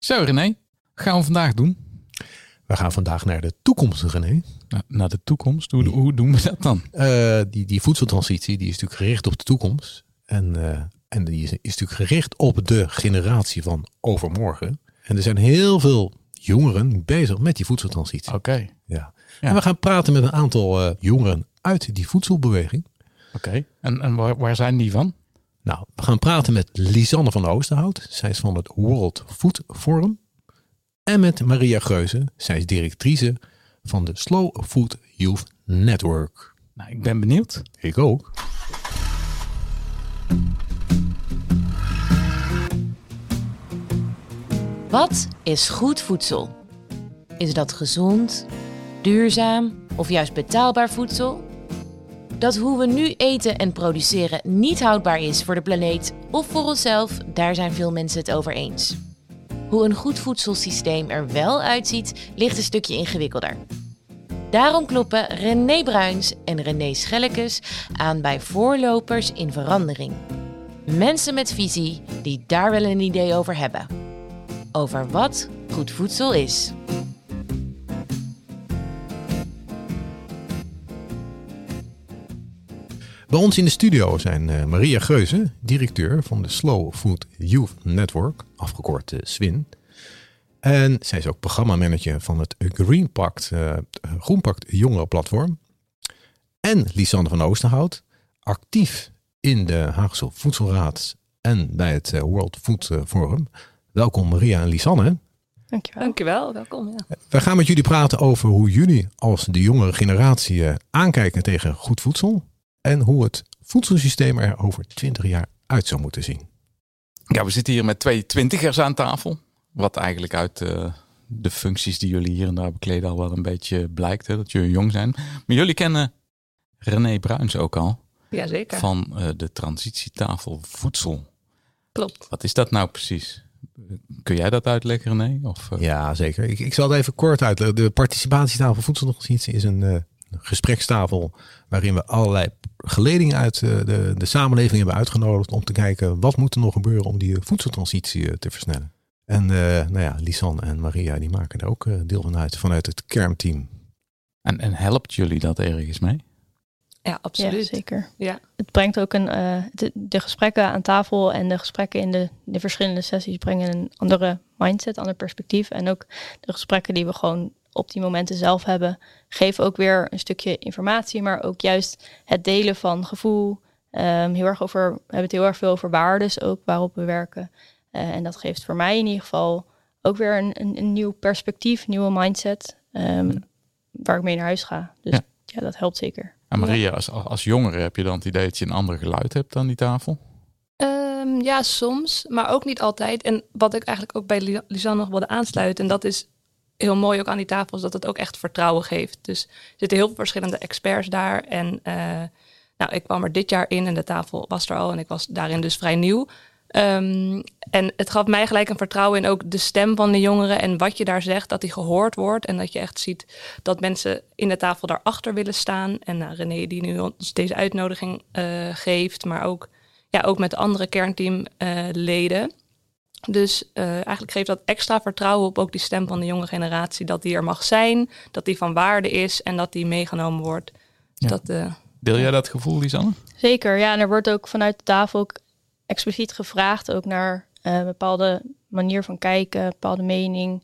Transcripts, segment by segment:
Zo René, wat gaan we vandaag doen? We gaan vandaag naar de toekomst, René. Naar de toekomst, hoe, hoe doen we dat dan? Uh, die, die voedseltransitie die is natuurlijk gericht op de toekomst. En, uh, en die is, is natuurlijk gericht op de generatie van overmorgen. En er zijn heel veel jongeren bezig met die voedseltransitie. Oké. Ja. ja. En we gaan praten met een aantal uh, jongeren uit die voedselbeweging. Oké. En, en waar, waar zijn die van? Nou, we gaan praten met Lisanne van Oosterhout. Zij is van het World Food Forum. En met Maria Geuze. Zij is directrice van de Slow Food Youth Network. Nou, ik ben benieuwd. Ik ook. Wat is goed voedsel? Is dat gezond, duurzaam of juist betaalbaar voedsel? Dat hoe we nu eten en produceren niet houdbaar is voor de planeet of voor onszelf, daar zijn veel mensen het over eens. Hoe een goed voedselsysteem er wel uitziet, ligt een stukje ingewikkelder. Daarom kloppen René Bruins en René Schellekes aan bij voorlopers in verandering. Mensen met visie die daar wel een idee over hebben. Over wat goed voedsel is. Bij ons in de studio zijn uh, Maria Geuze, directeur van de Slow Food Youth Network, afgekort uh, SWIN. En zij is ook programmamanager van het Green Pact, uh, Groenpact Jongerenplatform. En Lisanne van Oosterhout, actief in de Haagse Voedselraad en bij het World Food Forum. Welkom Maria en Lisanne. Dankjewel. Dankjewel, welkom. Ja. We gaan met jullie praten over hoe jullie als de jongere generatie aankijken tegen goed voedsel en hoe het voedselsysteem er over 20 jaar uit zou moeten zien. Ja, we zitten hier met twee twintigers aan tafel. Wat eigenlijk uit uh, de functies die jullie hier en daar bekleden al wel een beetje blijkt. Hè, dat jullie jong zijn. Maar jullie kennen René Bruins ook al. Jazeker. Van uh, de transitietafel voedsel. Klopt. Wat is dat nou precies? Kun jij dat uitleggen, René? Of, uh... Ja, zeker. Ik, ik zal het even kort uitleggen. De participatietafel voedseltransitie is een gesprekstafel waarin we allerlei geledingen uit de, de samenleving hebben uitgenodigd om te kijken wat moet er nog gebeuren om die voedseltransitie te versnellen. En uh, nou ja, Lisanne en Maria die maken er ook deel van uit vanuit het kernteam. En, en helpt jullie dat ergens mee? Ja, absoluut. Ja, zeker. Ja. Het brengt ook een, uh, de, de, gesprekken aan tafel en de gesprekken in de, de verschillende sessies brengen een andere mindset, ander perspectief. En ook de gesprekken die we gewoon op die momenten zelf hebben, geven ook weer een stukje informatie, maar ook juist het delen van gevoel. Um, heel erg over, we hebben het heel erg veel over waardes ook waarop we werken. Uh, en dat geeft voor mij in ieder geval ook weer een, een, een nieuw perspectief, nieuwe mindset, um, waar ik mee naar huis ga. Dus ja, ja dat helpt zeker. En Maria, als, als jongere heb je dan het idee dat je een ander geluid hebt aan die tafel? Um, ja, soms, maar ook niet altijd. En wat ik eigenlijk ook bij Lisanne nog wilde aansluiten, en dat is heel mooi ook aan die tafel, is dat het ook echt vertrouwen geeft. Dus er zitten heel veel verschillende experts daar. En uh, nou, ik kwam er dit jaar in en de tafel was er al en ik was daarin dus vrij nieuw. Um, en het gaf mij gelijk een vertrouwen in ook de stem van de jongeren en wat je daar zegt, dat die gehoord wordt. En dat je echt ziet dat mensen in de tafel daarachter willen staan. En nou, René die nu ons deze uitnodiging uh, geeft, maar ook, ja, ook met de andere kernteamleden. Dus uh, eigenlijk geeft dat extra vertrouwen op ook die stem van de jonge generatie. Dat die er mag zijn, dat die van waarde is en dat die meegenomen wordt. Ja. Dat, uh, Deel jij dat gevoel, Lisanne? Zeker, ja. En er wordt ook vanuit de tafel ook expliciet gevraagd ook naar uh, een bepaalde manier van kijken, bepaalde mening.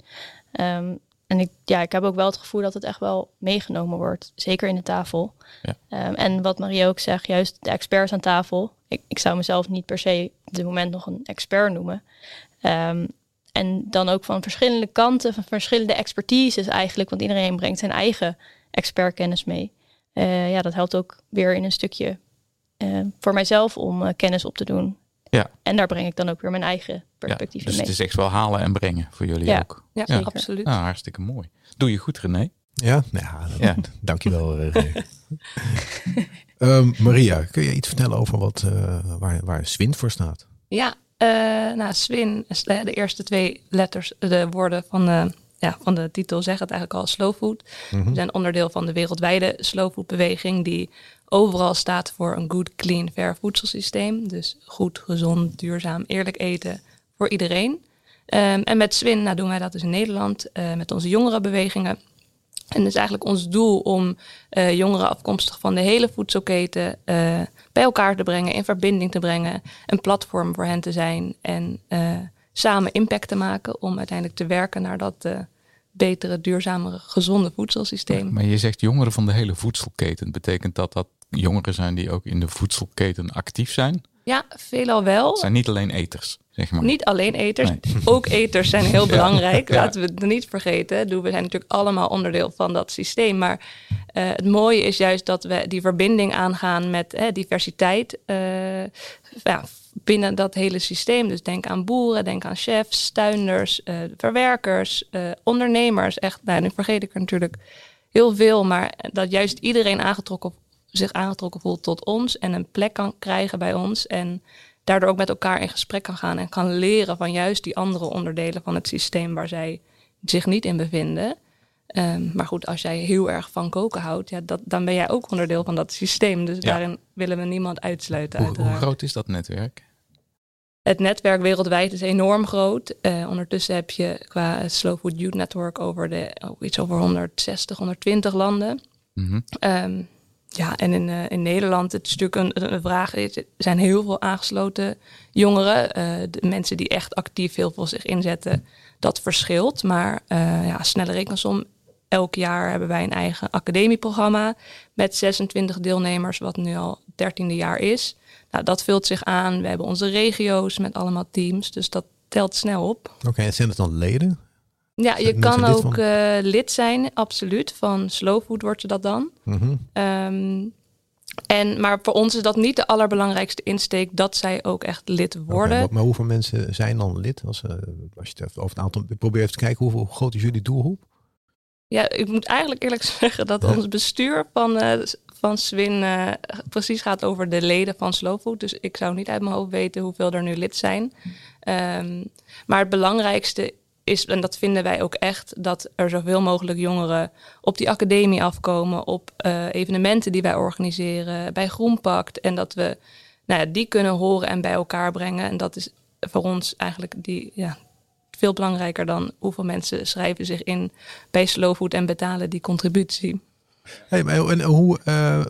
Um, en ik, ja, ik heb ook wel het gevoel dat het echt wel meegenomen wordt, zeker in de tafel. Ja. Um, en wat Marie ook zegt, juist de experts aan tafel. Ik, ik zou mezelf niet per se op dit moment nog een expert noemen. Um, en dan ook van verschillende kanten, van verschillende expertises eigenlijk, want iedereen brengt zijn eigen expertkennis mee. Uh, ja, dat helpt ook weer in een stukje uh, voor mijzelf om uh, kennis op te doen. Ja. En daar breng ik dan ook weer mijn eigen perspectief ja, dus in mee. het is echt wel halen en brengen voor jullie ja. ook. Ja, ja. absoluut. Nou, hartstikke mooi. Doe je goed, René. Ja, nou ja, ja. dankjewel René. um, Maria, kun je iets vertellen over wat, uh, waar, waar SWIN voor staat? Ja, uh, nou SWIN, de eerste twee letters, de woorden van de, ja, van de titel zeggen het eigenlijk al, slow food. Mhm. We zijn onderdeel van de wereldwijde slow food beweging die overal staat voor een good, clean, fair voedselsysteem. Dus goed, gezond, duurzaam, eerlijk eten voor iedereen. Ehm, en met Swin nou, doen wij dat dus in Nederland uh, met onze jongerenbewegingen. En het is eigenlijk ons doel om uh, jongeren afkomstig van de hele voedselketen uh, bij elkaar te brengen, in verbinding te brengen, een platform voor hen te zijn en samen impact te maken om uiteindelijk te werken naar dat betere, duurzamere, gezonde voedselsysteem. Maar je zegt jongeren van de hele voedselketen. Betekent dat dat jongeren zijn die ook in de voedselketen actief zijn? Ja, veelal wel. Het zijn niet alleen eters, zeg maar. Niet alleen eters. Ook eters zijn heel belangrijk. Laten we het niet vergeten. We zijn natuurlijk allemaal onderdeel van dat systeem. Maar uh, het mooie is juist dat we die verbinding aangaan met uh, diversiteit. Uh, ja, binnen dat hele systeem. Dus denk aan boeren, denk aan chefs, tuinders, verwerkers, ondernemers. Echt, nou, nu vergeet ik er natuurlijk heel veel. Maar dat juist iedereen aangetrokken zich aangetrokken voelt tot ons en een plek kan krijgen bij ons. En daardoor ook met elkaar in gesprek kan gaan en kan leren van juist die andere onderdelen van het systeem waar zij zich niet in bevinden. Um, maar goed, als jij heel erg van koken houdt, ja, dat, dan ben jij ook onderdeel van dat systeem. Dus daarin willen we niemand uitsluiten. Hoe, hoe, groot is dat netwerk? Het netwerk wereldwijd is enorm groot. Uh, ondertussen heb je qua Slow Food Youth Network over de, oh, iets over 160, 120 landen. Mm -hmm. um, ja, en in, uh, in Nederland, het is natuurlijk een, vraag, er zijn heel veel aangesloten jongeren. Uh, de mensen die echt actief heel veel zich inzetten, dat verschilt. Maar uh, ja, snelle rekensom, elk jaar hebben wij een eigen academieprogramma met 26 deelnemers, wat nu al 13e jaar is. Nou, dat vult zich aan. We hebben onze regio's met allemaal teams, dus dat telt snel op. Oké, en zijn het dan leden? Ja, je kan ook uh, lid zijn, absoluut. Van Slow Food wordt ze dat dan. Mm -hmm. um, en, maar voor ons is dat niet de allerbelangrijkste insteek dat zij ook echt lid worden. Okay, maar hoeveel mensen zijn dan lid? Als, uh, als je het over het aantal. Ik probeer even te kijken hoeveel, hoe groot is jullie doelgroep? Ja, ik moet eigenlijk eerlijk zeggen dat ons bestuur van, uh, van Swin uh, precies gaat over de leden van Slow Food. Dus ik zou niet uit mijn hoofd weten hoeveel er nu lid zijn. Um, maar het belangrijkste is, en dat vinden wij ook echt, dat er zoveel mogelijk jongeren op die academie afkomen, op uh, evenementen die wij organiseren, bij Groenpakt. En dat we nou ja, die kunnen horen en bij elkaar brengen. En dat is voor ons eigenlijk die, ja, veel belangrijker dan hoeveel mensen schrijven zich in bij Slowfood en betalen die contributie. Hey, en hoe uh,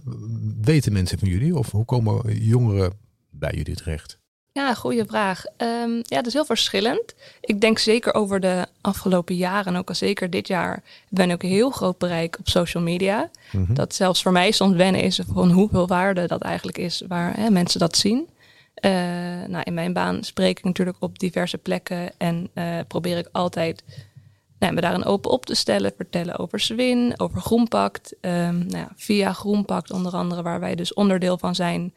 weten mensen van jullie of hoe komen jongeren bij jullie terecht? Ja, goede vraag. Um, ja, dat is heel verschillend. Ik denk zeker over de afgelopen jaren en ook al zeker dit jaar ben ik heel groot bereik op social media. Mm -hmm. Dat zelfs voor mij soms wennen is van hoeveel waarde dat eigenlijk is waar hè, mensen dat zien. Uh, nou, in mijn baan spreek ik natuurlijk op diverse plekken en uh, probeer ik altijd nou, me daarin open op te stellen, vertellen over Zwin, over Groenpakt. Um, nou ja, via Groenpakt onder andere, waar wij dus onderdeel van zijn,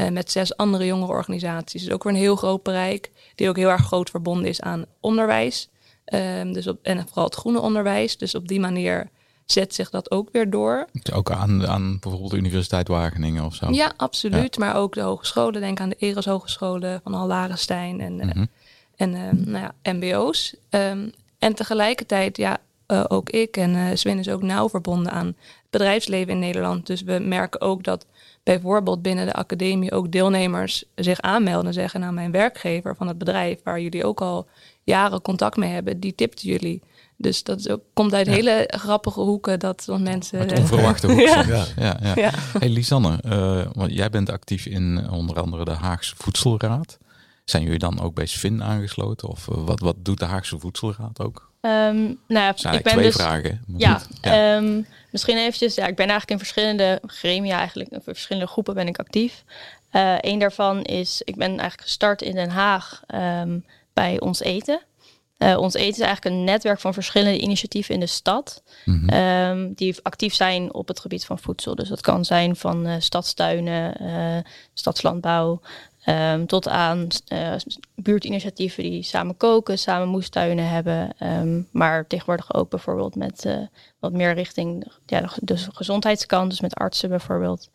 uh, met zes andere jongerenorganisaties. Dus ook weer een heel groot bereik, die ook heel erg groot verbonden is aan onderwijs. Um, dus op, en vooral het groene onderwijs. Dus op die manier zet zich dat ook weer door. Ook aan, aan bijvoorbeeld de Universiteit Wageningen of zo? Ja, absoluut. Ja. Maar ook de hogescholen. Denk aan de Eres Hogescholen van Al-Larenstein en, mm -hmm. en uh, nou ja, mbo's. Um, en tegelijkertijd, ja, uh, ook ik en uh, Sven is ook nauw verbonden aan het bedrijfsleven in Nederland. Dus we merken ook dat bijvoorbeeld binnen de academie ook deelnemers zich aanmelden en zeggen: Nou, mijn werkgever van het bedrijf, waar jullie ook al jaren contact mee hebben, die tipt jullie. Dus dat ook, komt uit ja. hele grappige hoeken dat mensen. Uit onverwachte hoeken. ja. Ja, ja, ja. ja. Hey Lisanne, uh, want jij bent actief in onder andere de Haagse Voedselraad. Zijn jullie dan ook bij SVIN aangesloten? Of uh, wat, wat doet de Haagse Voedselraad ook? Um, nou ja, ik ben twee dus, vragen. Ja, ja. Um, misschien eventjes. Ja, ik ben eigenlijk in verschillende gremia, eigenlijk in verschillende groepen ben ik actief. Uh, een daarvan is, ik ben eigenlijk gestart in Den Haag um, bij Ons Eten. Uh, ons Eten is eigenlijk een netwerk van verschillende initiatieven in de stad. Mm -hmm. um, die actief zijn op het gebied van voedsel. Dus dat kan zijn van uh, stadstuinen, uh, stadslandbouw. Um, tot aan buurtinitiatieven die samen koken, samen moestuinen hebben. Um, maar tegenwoordig ook bijvoorbeeld met wat meer richting ja, de gezondheidskant. Dus met artsen bijvoorbeeld.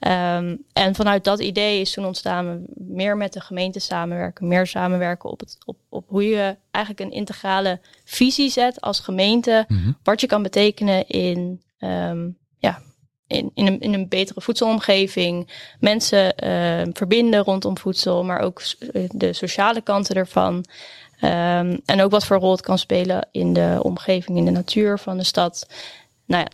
Um, en vanuit dat idee is toen ontstaan meer met de gemeente samenwerken, meer samenwerken op, het, op, op hoe je eigenlijk een integrale visie zet als gemeente, mm -hmm. wat je kan betekenen in, ja, in, in, een, betere voedselomgeving, mensen uh, verbinden rondom voedsel, maar ook de sociale kanten ervan. Ehm, en ook wat voor rol het kan spelen in de omgeving, in de natuur van de stad. Nou ja,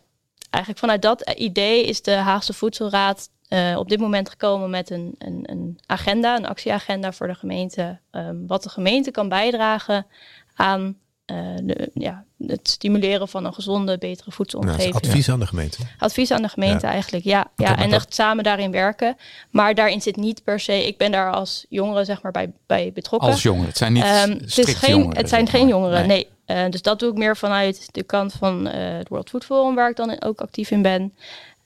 eigenlijk vanuit dat idee is de Haagse Voedselraad uh, op dit moment gekomen met een, een, een, agenda, een actieagenda voor de gemeente. Um, wat de gemeente kan bijdragen aan de, ja, het stimuleren van een gezonde, betere voedselomgeving. Advies aan de gemeente. Advies aan de gemeente eigenlijk, ja. ja en echt samen daarin werken. Maar daarin zit niet per se, ik ben daar als jongere zeg maar bij, bij betrokken. Als jongeren, het zijn niet um, het, is geen, jongeren, het zijn geen jongeren, nee. nee. Uh, dus dat doe ik meer vanuit de kant van uh, het World Food Forum, waar ik dan ook actief in ben.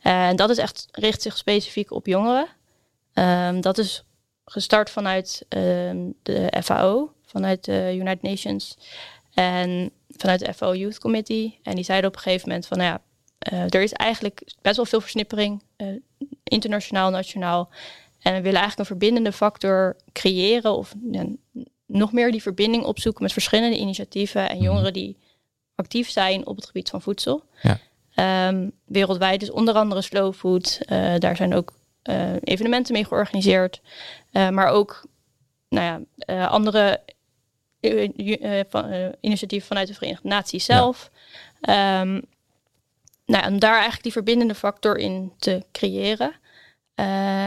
En dat is echt, richt zich specifiek op jongeren. Um, dat is gestart vanuit um, de FAO, vanuit de United Nations. En vanuit de FAO Youth Committee. En die zeiden op een gegeven moment van, nou ja, uh, er is eigenlijk best wel veel versnippering, uh, internationaal, nationaal. En we willen eigenlijk een verbindende factor creëren of uh, nog meer die verbinding opzoeken met verschillende initiatieven en jongeren die actief zijn op het gebied van voedsel. Ja. Um, wereldwijd is onder andere Slow Food. Uh, daar zijn ook evenementen mee georganiseerd. Maar ook nou ja, andere van, initiatieven vanuit de Verenigde Naties zelf. Ja. Um, nou, om daar eigenlijk die verbindende factor in te creëren.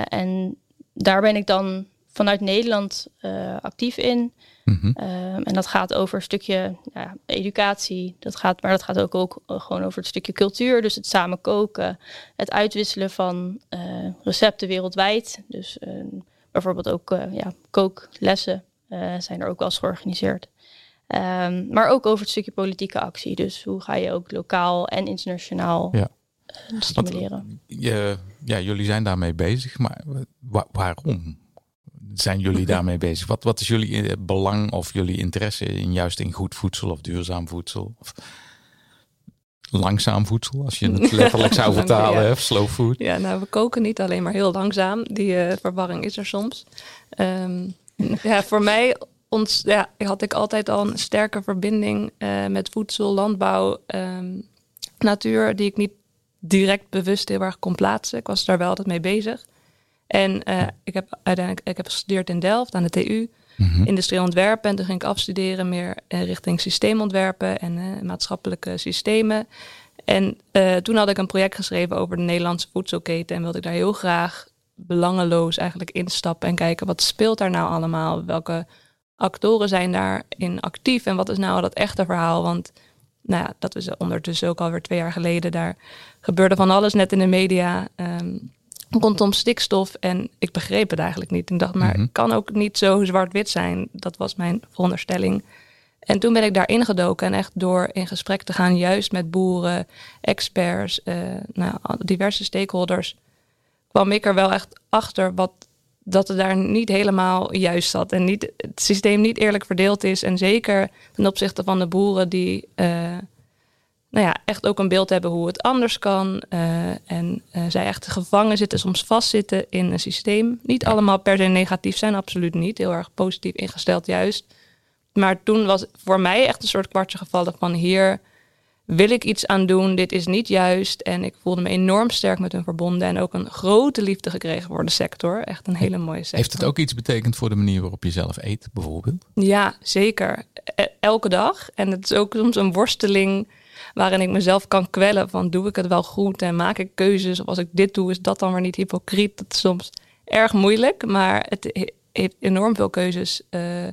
en daar ben ik dan vanuit Nederland actief in. Mm -hmm. um, en dat gaat over een stukje ja, educatie, dat gaat, maar dat gaat ook, ook gewoon over het stukje cultuur. Dus het samen koken, het uitwisselen van recepten wereldwijd. Dus uh, bijvoorbeeld ook ja, kooklessen zijn er ook wel eens georganiseerd. Um, maar ook over het stukje politieke actie. Dus hoe ga je ook lokaal en internationaal ja. stimuleren. Want, je, ja, jullie zijn daarmee bezig, maar wa waarom? zijn jullie daarmee bezig? Wat, wat is jullie eh, belang of jullie interesse in juist in goed voedsel of duurzaam voedsel? Of langzaam voedsel, als je het letterlijk zou vertalen, ja. slow food. Ja, nou, we koken niet alleen maar heel langzaam. Die uh, verwarring is er soms. Um, ja, voor mij ons, ja, had ik altijd al een sterke verbinding uh, met voedsel, landbouw, um, natuur, die ik niet direct bewust heel erg kon plaatsen. Ik was daar wel altijd mee bezig. En uh, ik heb uiteindelijk ik heb gestudeerd in Delft aan de TU. Mm-hmm. Industrieel ontwerpen. En toen ging ik afstuderen meer richting systeemontwerpen en maatschappelijke systemen. En toen had ik een project geschreven over de Nederlandse voedselketen. En wilde ik daar heel graag belangeloos eigenlijk instappen en kijken wat speelt daar nou allemaal? Welke actoren zijn daarin actief? En wat is nou dat echte verhaal? Want nou ja, dat is ondertussen ook alweer twee jaar geleden. Daar gebeurde van alles net in de media. Um, rondom stikstof. En ik begreep het eigenlijk niet. En dacht, maar mm-hmm. het kan ook niet zo zwart-wit zijn. Dat was mijn veronderstelling. En toen ben ik daarin gedoken en echt door in gesprek te gaan, juist met boeren, experts, uh, nou, diverse stakeholders, kwam ik er wel echt achter wat, dat het daar niet helemaal juist zat. En niet, het systeem niet eerlijk verdeeld is. En zeker ten opzichte van de boeren die uh, nou ja, echt ook een beeld hebben hoe het anders kan. Uh, en uh, zij echt gevangen zitten, soms vastzitten in een systeem. Niet allemaal per se negatief zijn, absoluut niet. Heel erg positief ingesteld juist. Maar toen was voor mij echt een soort kwartje gevallen van hier wil ik iets aan doen, dit is niet juist. En ik voelde me enorm sterk met hun verbonden en ook een grote liefde gekregen voor de sector. Echt een hele mooie sector. Heeft het ook iets betekend voor de manier waarop je zelf eet, bijvoorbeeld? Ja, zeker. E-, elke dag. En het is ook soms een worsteling waarin ik mezelf kan kwellen van doe ik het wel goed en maak ik keuzes of als ik dit doe is dat dan weer niet hypocriet. Dat is soms erg moeilijk, maar het heeft enorm veel keuzes uh,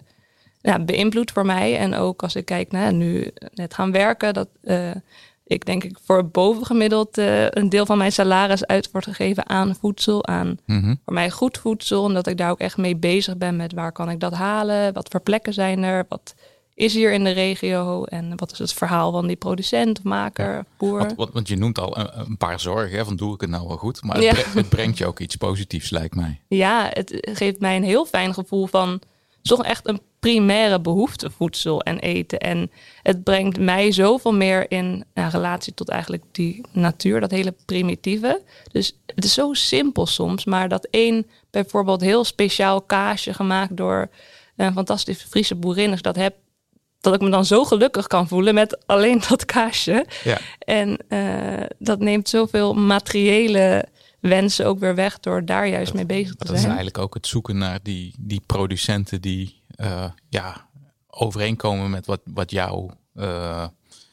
ja, beïnvloed voor mij. En ook als ik kijk naar nu net gaan werken, dat uh, ik denk ik voor bovengemiddeld uh, een deel van mijn salaris uit wordt gegeven aan voedsel, aan mm-hmm. voor mij goed voedsel, omdat ik daar ook echt mee bezig ben met waar kan ik dat halen, wat voor plekken zijn er, wat is hier in de regio en wat is het verhaal van die producent, maker, boer? Want, want, want je noemt al een, een paar zorgen hè, van doe ik het nou wel goed, maar het, ja. het, brengt je ook iets positiefs lijkt mij. Ja, het geeft mij een heel fijn gevoel van toch echt een primaire behoefte voedsel en eten en het brengt mij zoveel meer in ja, relatie tot eigenlijk die natuur, dat hele primitieve. Dus het is zo simpel soms, maar dat één bijvoorbeeld heel speciaal kaasje gemaakt door een fantastische Friese boerin, ik dat heb, dat ik me dan zo gelukkig kan voelen met alleen dat kaasje. Ja. En uh, dat neemt zoveel materiële wensen ook weer weg door daar juist dat, mee bezig te dat zijn. Dat is eigenlijk ook het zoeken naar die, die producenten die ja, overeenkomen met wat, wat jou, uh,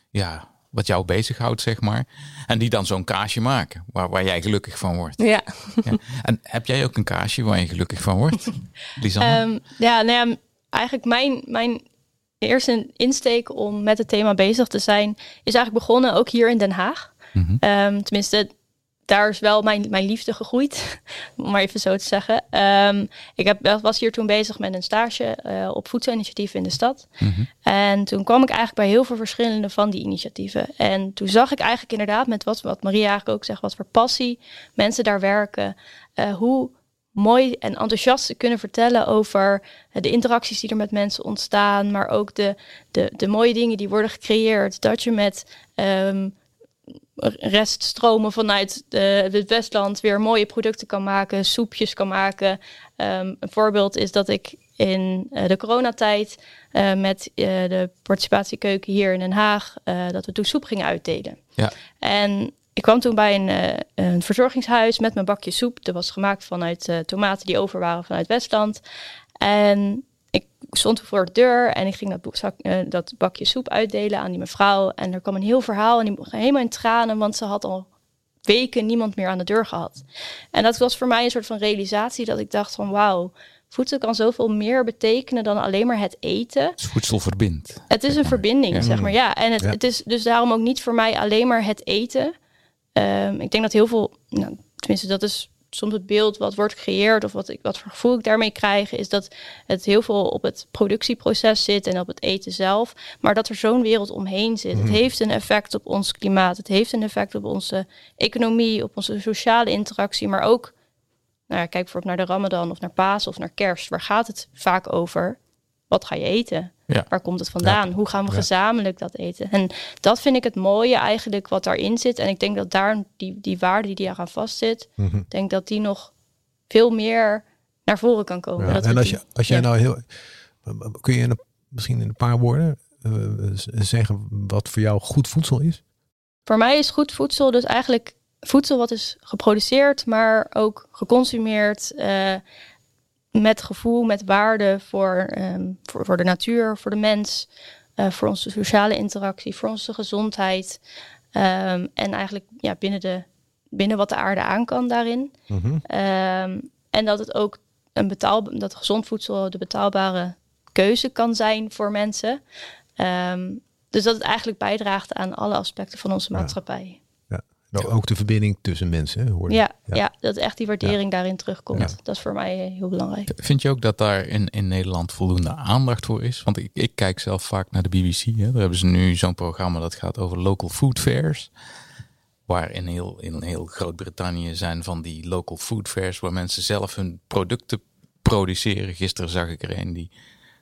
ja, wat jou bezighoudt, zeg maar. En die dan zo'n kaasje maken, waar, waar jij gelukkig van wordt. Ja. ja. En heb jij ook een kaasje waar je gelukkig van wordt, Lisanne? Um, ja, nou ja, eigenlijk mijn, mijn eerste insteek om met het thema bezig te zijn, is eigenlijk begonnen ook hier in Den Haag. Mm -hmm. tenminste, daar is wel mijn, mijn liefde gegroeid, om maar even zo te zeggen. Um, ik heb, was hier toen bezig met een stage uh, op voedselinitiatieven in de stad. Mm -hmm. En toen kwam ik eigenlijk bij heel veel verschillende van die initiatieven. En toen zag ik eigenlijk inderdaad met wat, wat Maria eigenlijk ook zegt, wat voor passie mensen daar werken. Uh, hoe mooi en enthousiast kunnen vertellen over de interacties die er met mensen ontstaan, maar ook de, de, de mooie dingen die worden gecreëerd. Dat je met um, reststromen vanuit de, het Westland weer mooie producten kan maken, soepjes kan maken. Um, een voorbeeld is dat ik in uh, de coronatijd uh, met uh, de participatiekeuken hier in Den Haag, dat we toen soep gingen uitdelen. Ja. En ik kwam toen bij een, een verzorgingshuis met mijn bakje soep. Dat was gemaakt vanuit tomaten die over waren vanuit Westland. En stond voor de deur en ik ging dat, zak, uh, dat bakje soep uitdelen aan die mevrouw. En er kwam een heel verhaal en die ging helemaal in tranen, want ze had al weken niemand meer aan de deur gehad. En dat was voor mij een soort van realisatie dat ik dacht van wauw, voedsel kan zoveel meer betekenen dan alleen maar het eten. Het voedsel verbindt. Het is een maar. verbinding, ja. zeg maar. Ja, en het, ja. het, is dus daarom ook niet voor mij alleen maar het eten. Um, ik denk dat heel veel, nou, tenminste dat is soms het beeld wat wordt gecreëerd of wat, ik, wat voor gevoel ik daarmee krijg, is dat het heel veel op het productieproces zit en op het eten zelf, maar dat er zo'n wereld omheen zit. Mm. Het heeft een effect op ons klimaat, het heeft een effect op onze economie, op onze sociale interactie, maar ook, nou ja, kijk bijvoorbeeld naar de Ramadan of naar Paas of naar Kerst, waar gaat het vaak over? Wat ga je eten? Ja. Waar komt het vandaan? Ja. Hoe gaan we ja. gezamenlijk dat eten? En dat vind ik het mooie eigenlijk wat daarin zit. En ik denk dat daar die, die waarde die daar aan vastzit, mm -hmm. denk dat die nog veel meer naar voren kan komen. Dat en als, je, als jij nou heel. Kun je in een, misschien in een paar woorden uh, zeggen wat voor jou goed voedsel is? Voor mij is goed voedsel dus eigenlijk voedsel wat is geproduceerd, maar ook geconsumeerd. Uh, met gevoel, met waarde voor, um, voor, voor, de natuur, voor de mens, uh, voor onze sociale interactie, voor onze gezondheid. Um, en eigenlijk ja, binnen, de, binnen wat de aarde aan kan daarin. Mm -hmm. um, en dat het ook een betaal, dat gezond voedsel de betaalbare keuze kan zijn voor mensen. dus dat het eigenlijk bijdraagt aan alle aspecten van onze maatschappij. Nou, ook de verbinding tussen mensen. Hoor ja, ja, ja. dat echt die waardering daarin terugkomt. Dat is voor mij heel belangrijk. Vind je ook dat daar in, in Nederland voldoende aandacht voor is? Want ik, ik kijk zelf vaak naar de BBC. Hè. Daar hebben ze nu zo'n programma dat gaat over local food fairs. Waar in heel, in heel Groot-Brittannië zijn van die local food fairs... waar mensen zelf hun producten produceren. Gisteren zag ik er een die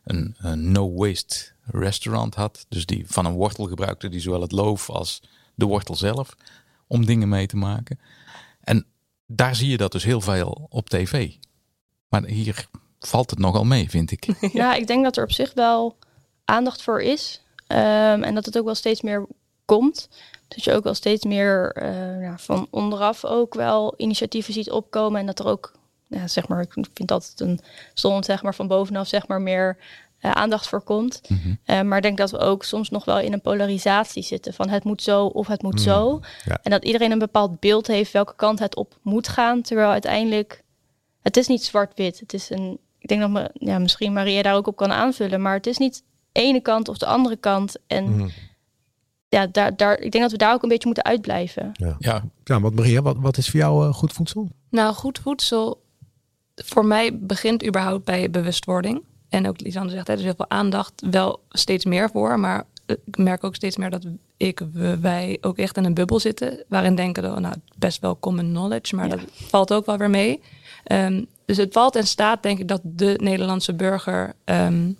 een, een no-waste restaurant had. Dus die van een wortel gebruikte die zowel het loof als de wortel zelf om dingen mee te maken. En daar zie je dat dus heel veel op tv. Maar hier valt het nogal mee, vind ik. Ja, ik denk dat er op zich wel aandacht voor is. Um, en dat het ook wel steeds meer komt. Dat je ook wel steeds meer ja, van onderaf ook wel initiatieven ziet opkomen. En dat er ook, ja, zeg maar, ik vind dat een stond zeg maar van bovenaf zeg maar meer aandacht voor komt. Mm -hmm. uh, maar ik denk dat we ook soms nog wel in een polarisatie zitten van het moet zo of het moet mm, zo. Ja. En dat iedereen een bepaald beeld heeft welke kant het op moet gaan. Terwijl uiteindelijk, het is niet zwart-wit. Het is een, ik denk dat me, ja, misschien Maria daar ook op kan aanvullen, maar het is niet de ene kant of de andere kant. En mm. ja, daar, daar, ik denk dat we daar ook een beetje moeten uitblijven. Ja, ja. ja want Maria, wat, wat is voor jou uh, goed voedsel? Nou, goed voedsel voor mij begint überhaupt bij bewustwording. En ook Lisanne zegt, er is heel veel aandacht, wel steeds meer voor. Maar ik merk ook steeds meer dat ik, we, wij ook echt in een bubbel zitten. Waarin denken, dat, nou, best wel common knowledge, maar ja. dat valt ook wel weer mee. Um, dus het valt en staat, denk ik, dat de Nederlandse burger um, een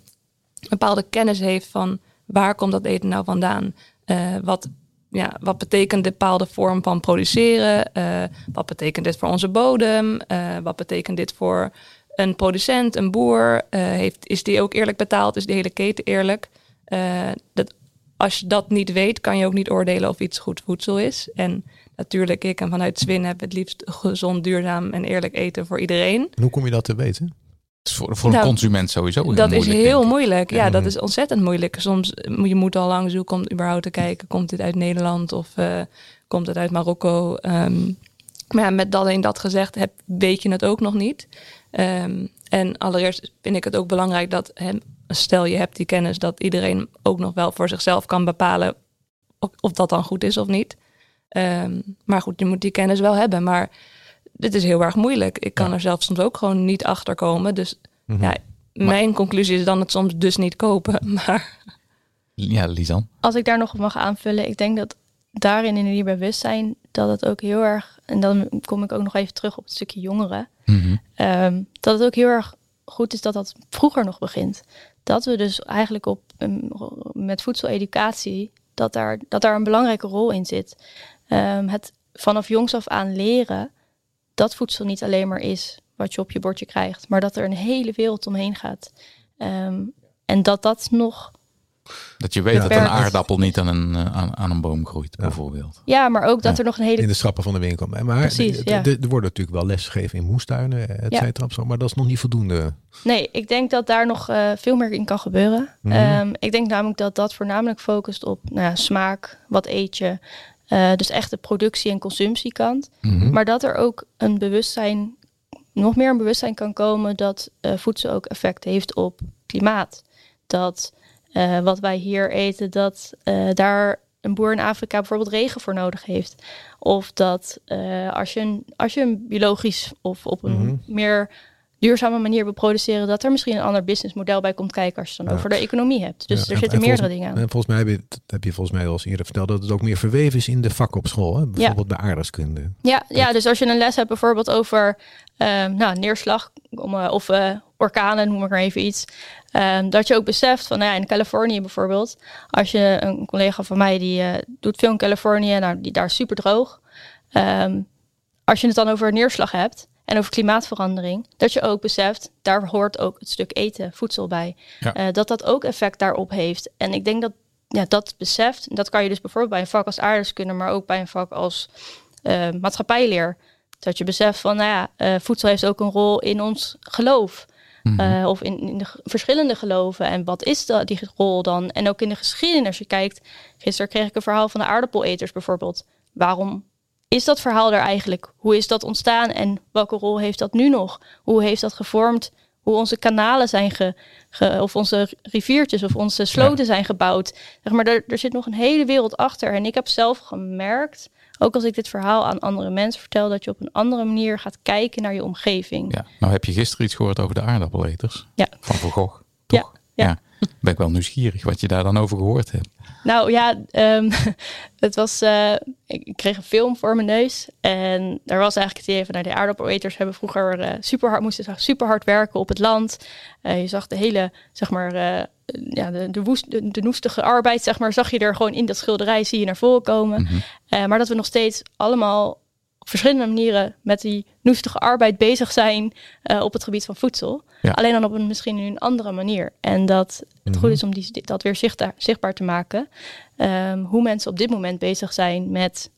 bepaalde kennis heeft van waar komt dat eten nou vandaan? Uh, wat, ja, wat betekent de bepaalde vorm van produceren? Uh, wat betekent dit voor onze bodem? Uh, wat betekent dit voor een producent, een boer, uh, heeft, is die ook eerlijk betaald? Is de hele keten eerlijk? Uh, dat, als je dat niet weet, kan je ook niet oordelen of iets goed voedsel is. En natuurlijk, ik en vanuit Zwin heb het liefst gezond, duurzaam en eerlijk eten voor iedereen. En hoe kom je dat te weten? is voor, voor een Nou, consument sowieso heel dat is heel moeilijk. Ja, dat is ontzettend moeilijk. Soms moet je moet al lang zoeken om überhaupt te kijken. Komt dit uit Nederland of eh, komt het uit Marokko? Ehm, maar ja, met alleen dat gezegd heb, weet je het ook nog niet. Ehm, en allereerst vind ik het ook belangrijk dat, hè, stel je hebt die kennis, dat iedereen ook nog wel voor zichzelf kan bepalen of, of dat dan goed is of niet. Ehm, maar goed, je moet die kennis wel hebben. Maar dit is heel erg moeilijk. Ik kan Ja. er zelf soms ook gewoon niet achter komen. Dus Mhm. ja, mijn conclusie is dan het soms dus niet kopen. Maar Ja, Lisan. Als ik daar nog op mag aanvullen, ik denk dat daarin in die bewustzijn dat het ook heel erg, en dan kom ik ook nog even terug op het stukje jongeren, Mhm. ehm, dat het ook heel erg goed is dat dat vroeger nog begint. Dat we dus eigenlijk op um, met voedseleducatie, dat daar, dat daar een belangrijke rol in zit. Ehm, het vanaf jongs af aan leren dat voedsel niet alleen maar is wat je op je bordje krijgt, maar dat er een hele wereld omheen gaat. Ehm, en dat dat nog Dat je weet Ja. dat een aardappel niet aan een, eh, aan, aan een boom groeit, bijvoorbeeld. Ja, maar ook dat Ja. er nog een hele in de schappen van de winkel. Maar Precies, ja. er wordt natuurlijk wel lesgegeven in moestuinen, et cetera, zo, maar dat is nog niet voldoende. Nee, ik denk dat daar nog eh, veel meer in kan gebeuren. Mhm. Ehm, ik denk namelijk dat dat voornamelijk focust op nou ja, smaak, wat eet je. Eh, dus echt de productie- en consumptiekant. Mhm. Maar dat er ook een bewustzijn, nog meer een bewustzijn kan komen dat eh, voedsel ook effect heeft op klimaat. Dat eh, wat wij hier eten, dat eh, daar een boer in Afrika bijvoorbeeld regen voor nodig heeft. Of dat eh, als, je een, als je een biologisch of op een Mhm. meer duurzame manier wil produceren, dat er misschien een ander businessmodel bij komt kijken als je het dan Ja. over de economie hebt. Dus Ja, er en- zitten en meerdere volgens- dingen aan. En volgens mij heb je, dat heb je volgens mij al eens eerder verteld, dat het ook meer verweven is in de vakken op school. Hè? Bijvoorbeeld bij aardrijkskunde. Ja, ja, dus als je een les hebt bijvoorbeeld over ehm, nou, neerslag om, of eh, orkanen, noem ik maar even iets. ehm, dat je ook beseft van, nou ja, in Californië bijvoorbeeld, als je een collega van mij die eh, doet veel in Californië, nou, die daar is super droog. Ehm, als je het dan over neerslag hebt en over klimaatverandering, dat je ook beseft, daar hoort ook het stuk eten, voedsel bij. Ja. Eh, dat dat ook effect daarop heeft. En ik denk dat ja, dat beseft, dat kan je dus bijvoorbeeld bij een vak als aardrijkskunde, maar ook bij een vak als eh, maatschappijleer. Dat je beseft van, nou ja, voedsel heeft ook een rol in ons geloof. Mhm. Eh, of in, in de verschillende geloven. En wat is dat, die rol dan? En ook in de geschiedenis. Als je kijkt, gisteren kreeg ik een verhaal van de aardappeleters bijvoorbeeld. Waarom is dat verhaal er eigenlijk? Hoe is dat ontstaan en welke rol heeft dat nu nog? Hoe heeft dat gevormd? Hoe onze kanalen zijn ge, ge- of onze riviertjes of onze sloten zijn gebouwd. Zeg maar, er, er zit nog een hele wereld achter. En ik heb zelf gemerkt, ook als ik dit verhaal aan andere mensen vertel, dat je op een andere manier gaat kijken naar je omgeving. Ja. Nou heb je gisteren iets gehoord over de aardappeleters Ja. van Van Gogh, Ja, toch? ja. Ben ik wel nieuwsgierig wat je daar dan over gehoord hebt. Nou ja, ehm, het was. eh, ik kreeg een film voor mijn neus. En daar was eigenlijk het idee van: nou, de aardappeleters hebben vroeger eh, super hard, moesten super hard werken op het land. Eh, je zag de hele, zeg maar, ja, de, de, woest, de, de noestige arbeid, zeg maar, zag je er gewoon in dat schilderij, zie je naar voren komen. Mhm. Maar dat we nog steeds allemaal op verschillende manieren met die noestige arbeid bezig zijn eh, op het gebied van voedsel. Ja. Alleen dan op een misschien een andere manier. En dat het Mhm. goed is om die, dat weer zichtbaar, zichtbaar te maken. Ehm, hoe mensen op dit moment bezig zijn met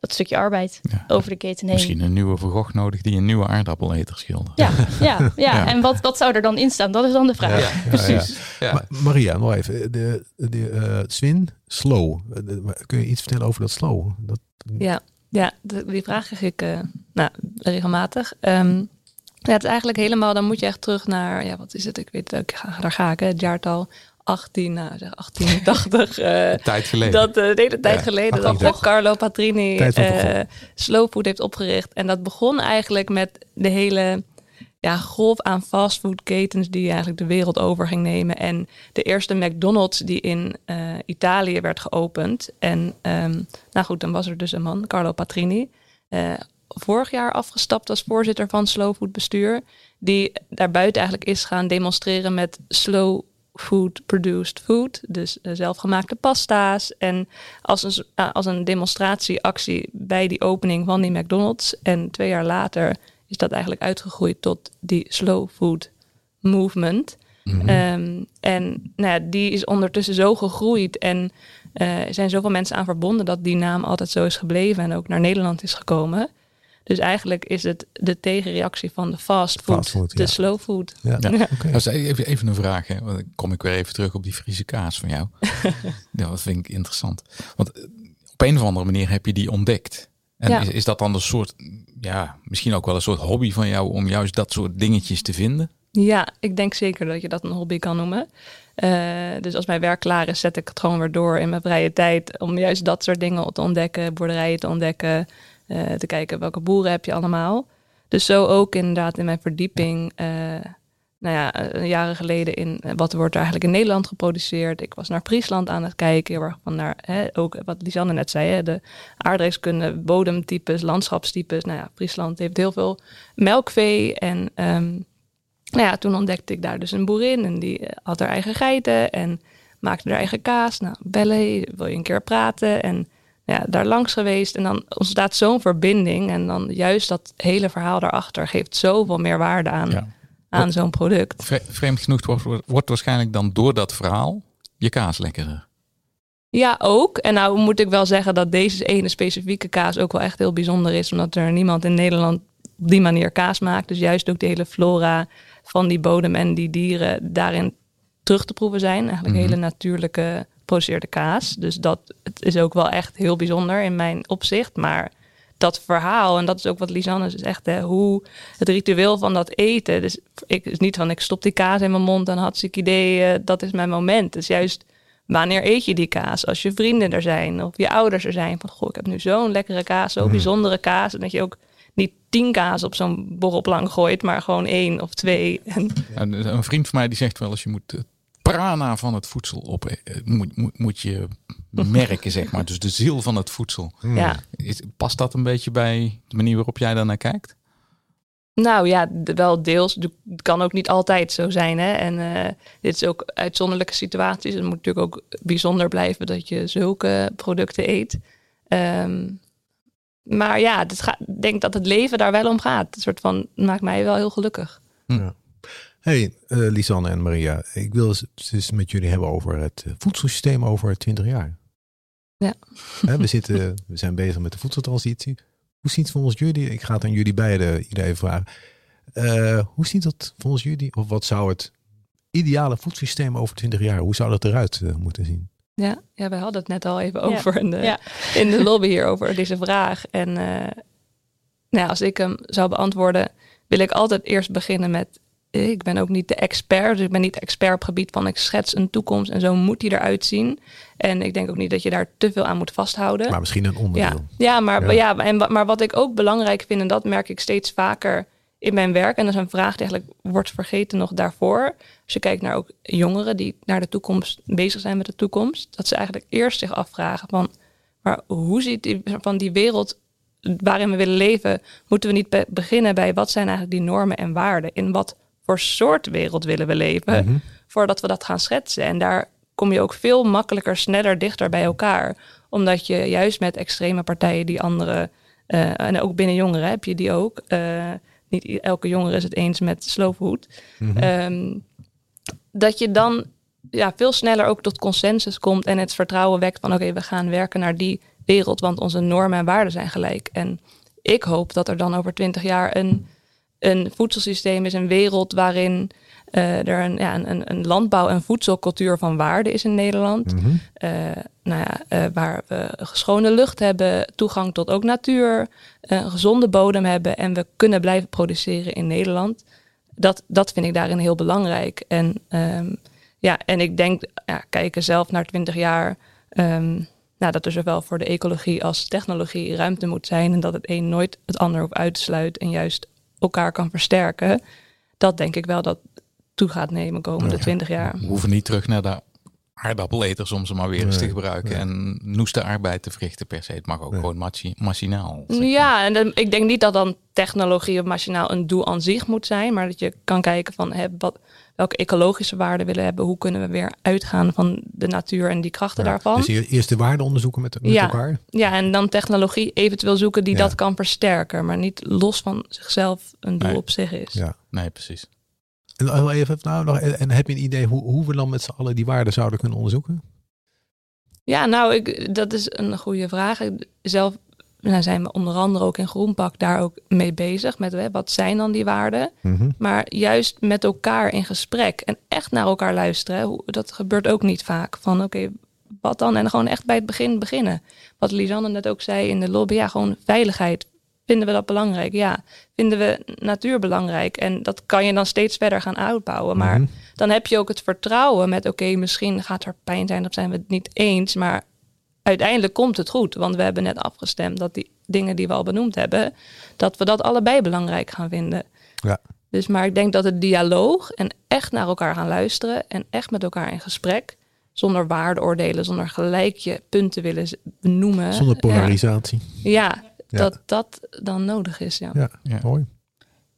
dat stukje arbeid Ja. over de keten heen. Misschien een nieuwe Van Gogh nodig die een nieuwe aardappeleter schildert. Ja, ja, ja. Ja. en wat, wat zou er dan in staan? Dat is dan de vraag. Ja, Precies. Ja. Maar, Maria, nog even. De, de eh, Swin, slow. Eh, de- kun je iets vertellen over dat slow? Dat, Ja, ja die vraag krijg ik eh, nou, regelmatig. Ehm, ja, het is eigenlijk helemaal, dan moet je echt terug naar, ja, wat is het? Ik weet het, daar ga ik, hè, het jaartal 18, nou, zeg 1880. eh, Tijd geleden. dat eh, de hele tijd Ja, geleden dat 1830. Carlo Patrini Food heeft opgericht. En dat begon eigenlijk met de hele ja, golf aan fastfoodketens die eigenlijk de wereld over ging nemen. En de eerste McDonald's die in eh, Italië werd geopend. En ehm, nou goed, dan was er dus een man, Carlo Patrini. eh, vorig jaar afgestapt als voorzitter van Slow Food Bestuur. Die daarbuiten eigenlijk is gaan demonstreren met slow food produced food. Dus eh, zelfgemaakte pasta's. En als een, als een demonstratieactie bij die opening van die McDonald's. En twee jaar later is dat eigenlijk uitgegroeid tot die slow food movement. Mhm. Ehm, en nou ja, die is ondertussen zo gegroeid en eh, er zijn zoveel mensen aan verbonden dat die naam altijd zo is gebleven en ook naar Nederland is gekomen. Dus eigenlijk is het de tegenreactie van de fast food, Fast food, de ja. slow food. Ja. Ja. Even, even een vraag. Hè. Want dan kom ik weer even terug op die Friese kaas van jou. ja, dat vind ik interessant. Want eh, op een of andere manier heb je die ontdekt. En Ja. is, is dat dan een soort, ja, misschien ook wel een soort hobby van jou om juist dat soort dingetjes te vinden? Ja, ik denk zeker dat je dat een hobby kan noemen. Eh, dus als mijn werk klaar is, zet ik het gewoon weer door in mijn vrije tijd. Om juist dat soort dingen te ontdekken, boerderijen te ontdekken. eh, te kijken welke boeren heb je allemaal. Dus zo ook inderdaad in mijn verdieping. eh, nou ja, eh, jaren geleden in eh, wat wordt er eigenlijk in Nederland geproduceerd. Ik was naar Friesland aan het kijken. Heel erg van hè, ook wat Lisanne net zei, hè, de aardrijkskunde, bodemtypes, landschapstypes. Nou ja, Friesland heeft heel veel melkvee en... ehm, nou ja, toen ontdekte ik daar dus een boerin en die eh, had haar eigen geiten en maakte haar eigen kaas. Nou, bellen, wil je een keer praten? En nou ja, daar langs geweest en dan ontstaat zo'n verbinding en dan juist dat hele verhaal daarachter geeft zoveel meer waarde aan, Ja. Aan zo'n product. Vre- Vreemd genoeg wordt, wordt waarschijnlijk dan door dat verhaal je kaas lekkerder. Ja, ook. En nou moet ik wel zeggen dat deze ene specifieke kaas ook wel echt heel bijzonder is, omdat er niemand in Nederland op die manier kaas maakt. Dus juist ook de hele flora van die bodem en die dieren daarin terug te proeven zijn. Eigenlijk Mhm. hele natuurlijke geproduceerde kaas. Dus dat het is ook wel echt heel bijzonder in mijn opzicht. Maar dat verhaal, en dat is ook wat Lisanne zegt, hè, hoe het ritueel van dat eten. Dus ik is niet van ik stop die kaas in mijn mond en hartstikke idee, eh, dat is mijn moment. Is juist wanneer eet je die kaas? Als je vrienden er zijn of je ouders er zijn. Van goh, ik heb nu zo'n lekkere kaas, zo'n bijzondere kaas. En dat je ook niet tien kaas op zo'n borrelplank gooit, maar gewoon één of twee. En En een vriend van mij die zegt wel eens je moet het prana van het voedsel op eh, moet, moet, moet je merken zeg maar. Dus de ziel van het voedsel. ja, Is, past dat een beetje bij de manier waarop jij daarnaar kijkt? Nou ja, wel deels. Het kan ook niet altijd zo zijn. Hè? En eh, dit is ook uitzonderlijke situaties. Het moet natuurlijk ook bijzonder blijven dat je zulke producten eet. Ehm, maar ja, het gaat- ik denk dat het leven daar wel om gaat. Een soort van maakt mij wel heel gelukkig. Hey, eh, Lisanne en Maria, ik wil eens, eens met jullie hebben over het eh, voedselsysteem over 20 jaar. Ja. Hè, we, zitten, we zijn bezig met de voedseltransitie. Hoe ziet het volgens jullie, ik ga het aan jullie beiden iedereen vragen. Eh, hoe ziet dat volgens jullie, of wat zou het ideale voedselsysteem over 20 jaar, hoe zou dat eruit moeten zien? Ja, ja, we hadden het net al even Ja. over in, de, Ja. in de lobby hier over deze vraag. En eh, nou ja, als ik hem zou beantwoorden, wil ik altijd eerst beginnen met. Ik ben ook niet de expert, dus ik ben niet expert op gebied van ik schets een toekomst en zo moet die eruit zien. En ik denk ook niet dat je daar te veel aan moet vasthouden. Maar misschien een onderdeel. Ja, ja, maar, Ja. en, maar wat ik ook belangrijk vind, en dat merk ik steeds vaker in mijn werk, en dat is een vraag die eigenlijk wordt vergeten nog daarvoor. Als je kijkt naar ook jongeren die naar de toekomst bezig zijn met de toekomst, dat ze eigenlijk eerst zich afvragen van, maar hoe ziet die, van die wereld waarin we willen leven, moeten we niet be- beginnen bij wat zijn eigenlijk die normen en waarden? In wat voor soort wereld willen we leven? Mhm. Voordat we dat gaan schetsen. En daar kom je ook veel makkelijker, sneller dichter bij elkaar. Omdat je juist met extreme partijen die andere, eh, en ook binnen jongeren heb je die ook. eh, niet elke jongere is het eens met slow food. Mhm. Ehm, dat je dan ja, veel sneller ook tot consensus komt en het vertrouwen wekt van oké, we gaan werken naar die wereld, want onze normen en waarden zijn gelijk. En ik hoop dat er dan over twintig jaar een, een voedselsysteem is, een wereld waarin eh, er een, ja, een- een, landbouw- en voedselcultuur van waarde is in Nederland. Eh, nou ja, eh, waar we schone lucht hebben, toegang tot ook natuur, een gezonde bodem hebben en we kunnen blijven produceren in Nederland. Dat, dat vind ik daarin heel belangrijk. En, ehm, ja, en ik denk, ja, kijken zelf naar 20 jaar, ehm, nou, dat er zowel voor de ecologie als technologie ruimte moet zijn en dat het een nooit het ander hoeft uit te sluiten en juist elkaar kan versterken. Dat denk ik wel dat toe gaat nemen komende Ja. 20 jaar. We hoeven niet terug naar de aardappeleters om ze maar weer eens te gebruiken. nee. En noeste arbeid te verrichten per se. Het mag ook Nee. gewoon machi- machinaal. zeg maar. Ja, en dan, ik denk niet dat dan technologie of machinaal een doel aan zich moet zijn, maar dat je kan kijken van hè, wat, welke ecologische waarden willen we hebben, hoe kunnen we weer uitgaan van de natuur en die krachten Ja. daarvan. Dus eerst de waarde onderzoeken met, met Ja. elkaar. Ja, en dan technologie eventueel zoeken die Ja. dat kan versterken, maar niet los van zichzelf een doel Nee. op zich is. Ja. Nee, precies. En, nog even, nou, nog, en, en heb je een idee hoe, hoe we dan met z'n allen die waarden zouden kunnen onderzoeken? Ja, nou, ik, dat is een goede vraag. Ik- Zelf dan zijn we onder andere ook in Groenpak daar ook mee bezig. Met hè, wat zijn dan die waarden? Mhm. Maar juist met elkaar in gesprek en echt naar elkaar luisteren. hè, hoe- Dat gebeurt ook niet vaak. Van oké, wat dan? En gewoon echt bij het begin beginnen. Wat Lisanne net ook zei in de lobby. Ja, gewoon veiligheid. Vinden we dat belangrijk? Ja. Vinden we natuur belangrijk? En dat kan je dan steeds verder gaan uitbouwen. Maar Mhm. dan heb je ook het vertrouwen met... oké, misschien gaat er pijn zijn of zijn we het niet eens. Maar uiteindelijk komt het goed. Want we hebben net afgestemd dat die dingen die we al benoemd hebben... dat we dat allebei belangrijk gaan vinden. Ja. Dus maar ik denk dat het dialoog en echt naar elkaar gaan luisteren... en echt met elkaar in gesprek... zonder waardeoordelen, zonder gelijk je punten willen benoemen. Zonder polarisatie. Ja, ja, Ja. dat dat dan nodig is, ja. Ja, Ja. mooi.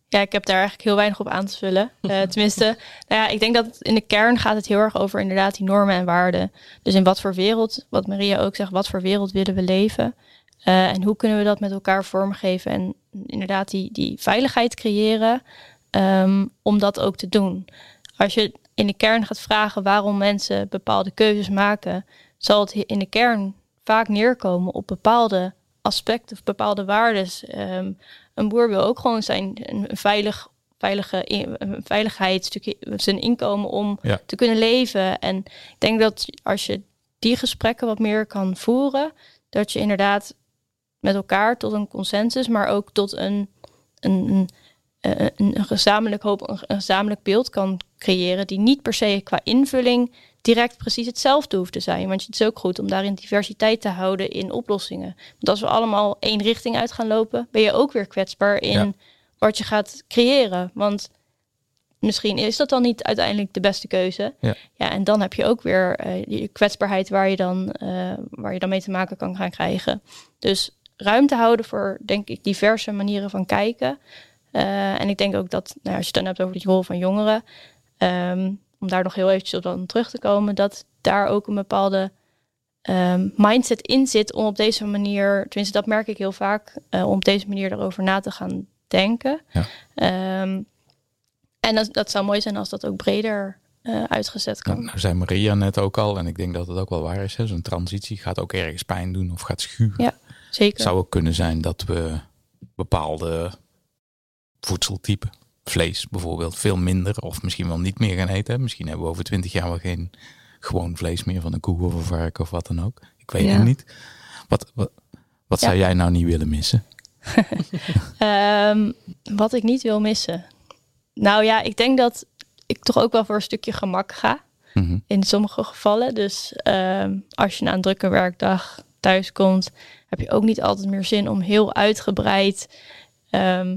Ja, ik heb daar eigenlijk heel weinig op aan te vullen. Eh, tenminste, nou ja, ik denk dat in de kern gaat het heel erg over inderdaad die normen en waarden. Dus in wat voor wereld, wat Maria ook zegt, wat voor wereld willen we leven? Eh, en hoe kunnen we dat met elkaar vormgeven en inderdaad die, die veiligheid creëren ehm, om dat ook te doen. Als je in de kern gaat vragen waarom mensen bepaalde keuzes maken, zal het in de kern vaak neerkomen op bepaalde aspecten of bepaalde waarden. Ehm, een boer wil ook gewoon zijn een veilig, veilige een veiligheid, stukje zijn inkomen om Ja. te kunnen leven. En ik denk dat als je die gesprekken wat meer kan voeren, dat je inderdaad met elkaar tot een consensus, maar ook tot een, een, een, een, een gezamenlijk hoop, een gezamenlijk beeld kan creëren, die niet per se qua invulling direct precies hetzelfde hoeft te zijn. Want het is ook goed om daarin diversiteit te houden in oplossingen. Want als we allemaal één richting uit gaan lopen, ben je ook weer kwetsbaar in Ja. wat je gaat creëren. Want misschien is dat dan niet uiteindelijk de beste keuze. Ja. Ja, en dan heb je ook weer eh, die kwetsbaarheid waar je, dan, eh, waar je dan mee te maken kan gaan krijgen. Dus ruimte houden voor, denk ik, diverse manieren van kijken. Eh, en ik denk ook dat, nou, als je het dan hebt over die rol van jongeren, ehm, om daar nog heel eventjes op dan terug te komen, dat daar ook een bepaalde ehm, mindset in zit om op deze manier, tenminste dat merk ik heel vaak, eh, om op deze manier erover na te gaan denken. Ja. Ehm, en dat, dat zou mooi zijn als dat ook breder eh, uitgezet kan. Nou, nou zei Maria net ook al, en ik denk dat het ook wel waar is. Zo'n transitie gaat ook ergens pijn doen of gaat schuren. Ja. Zeker. Het zou ook kunnen zijn dat we bepaalde voedseltypen, vlees bijvoorbeeld, veel minder of misschien wel niet meer gaan eten. Misschien hebben we over twintig jaar wel geen gewoon vlees meer van een koe of een varken of wat dan ook. Ik weet Ja. het niet. Wat, wat, wat Ja. zou jij nou niet willen missen? Ehm, wat ik niet wil missen. Nou ja, ik denk dat ik toch ook wel voor een stukje gemak ga. Mhm. In sommige gevallen. Dus ehm, als je na een drukke werkdag thuis komt, heb je ook niet altijd meer zin om heel uitgebreid ehm,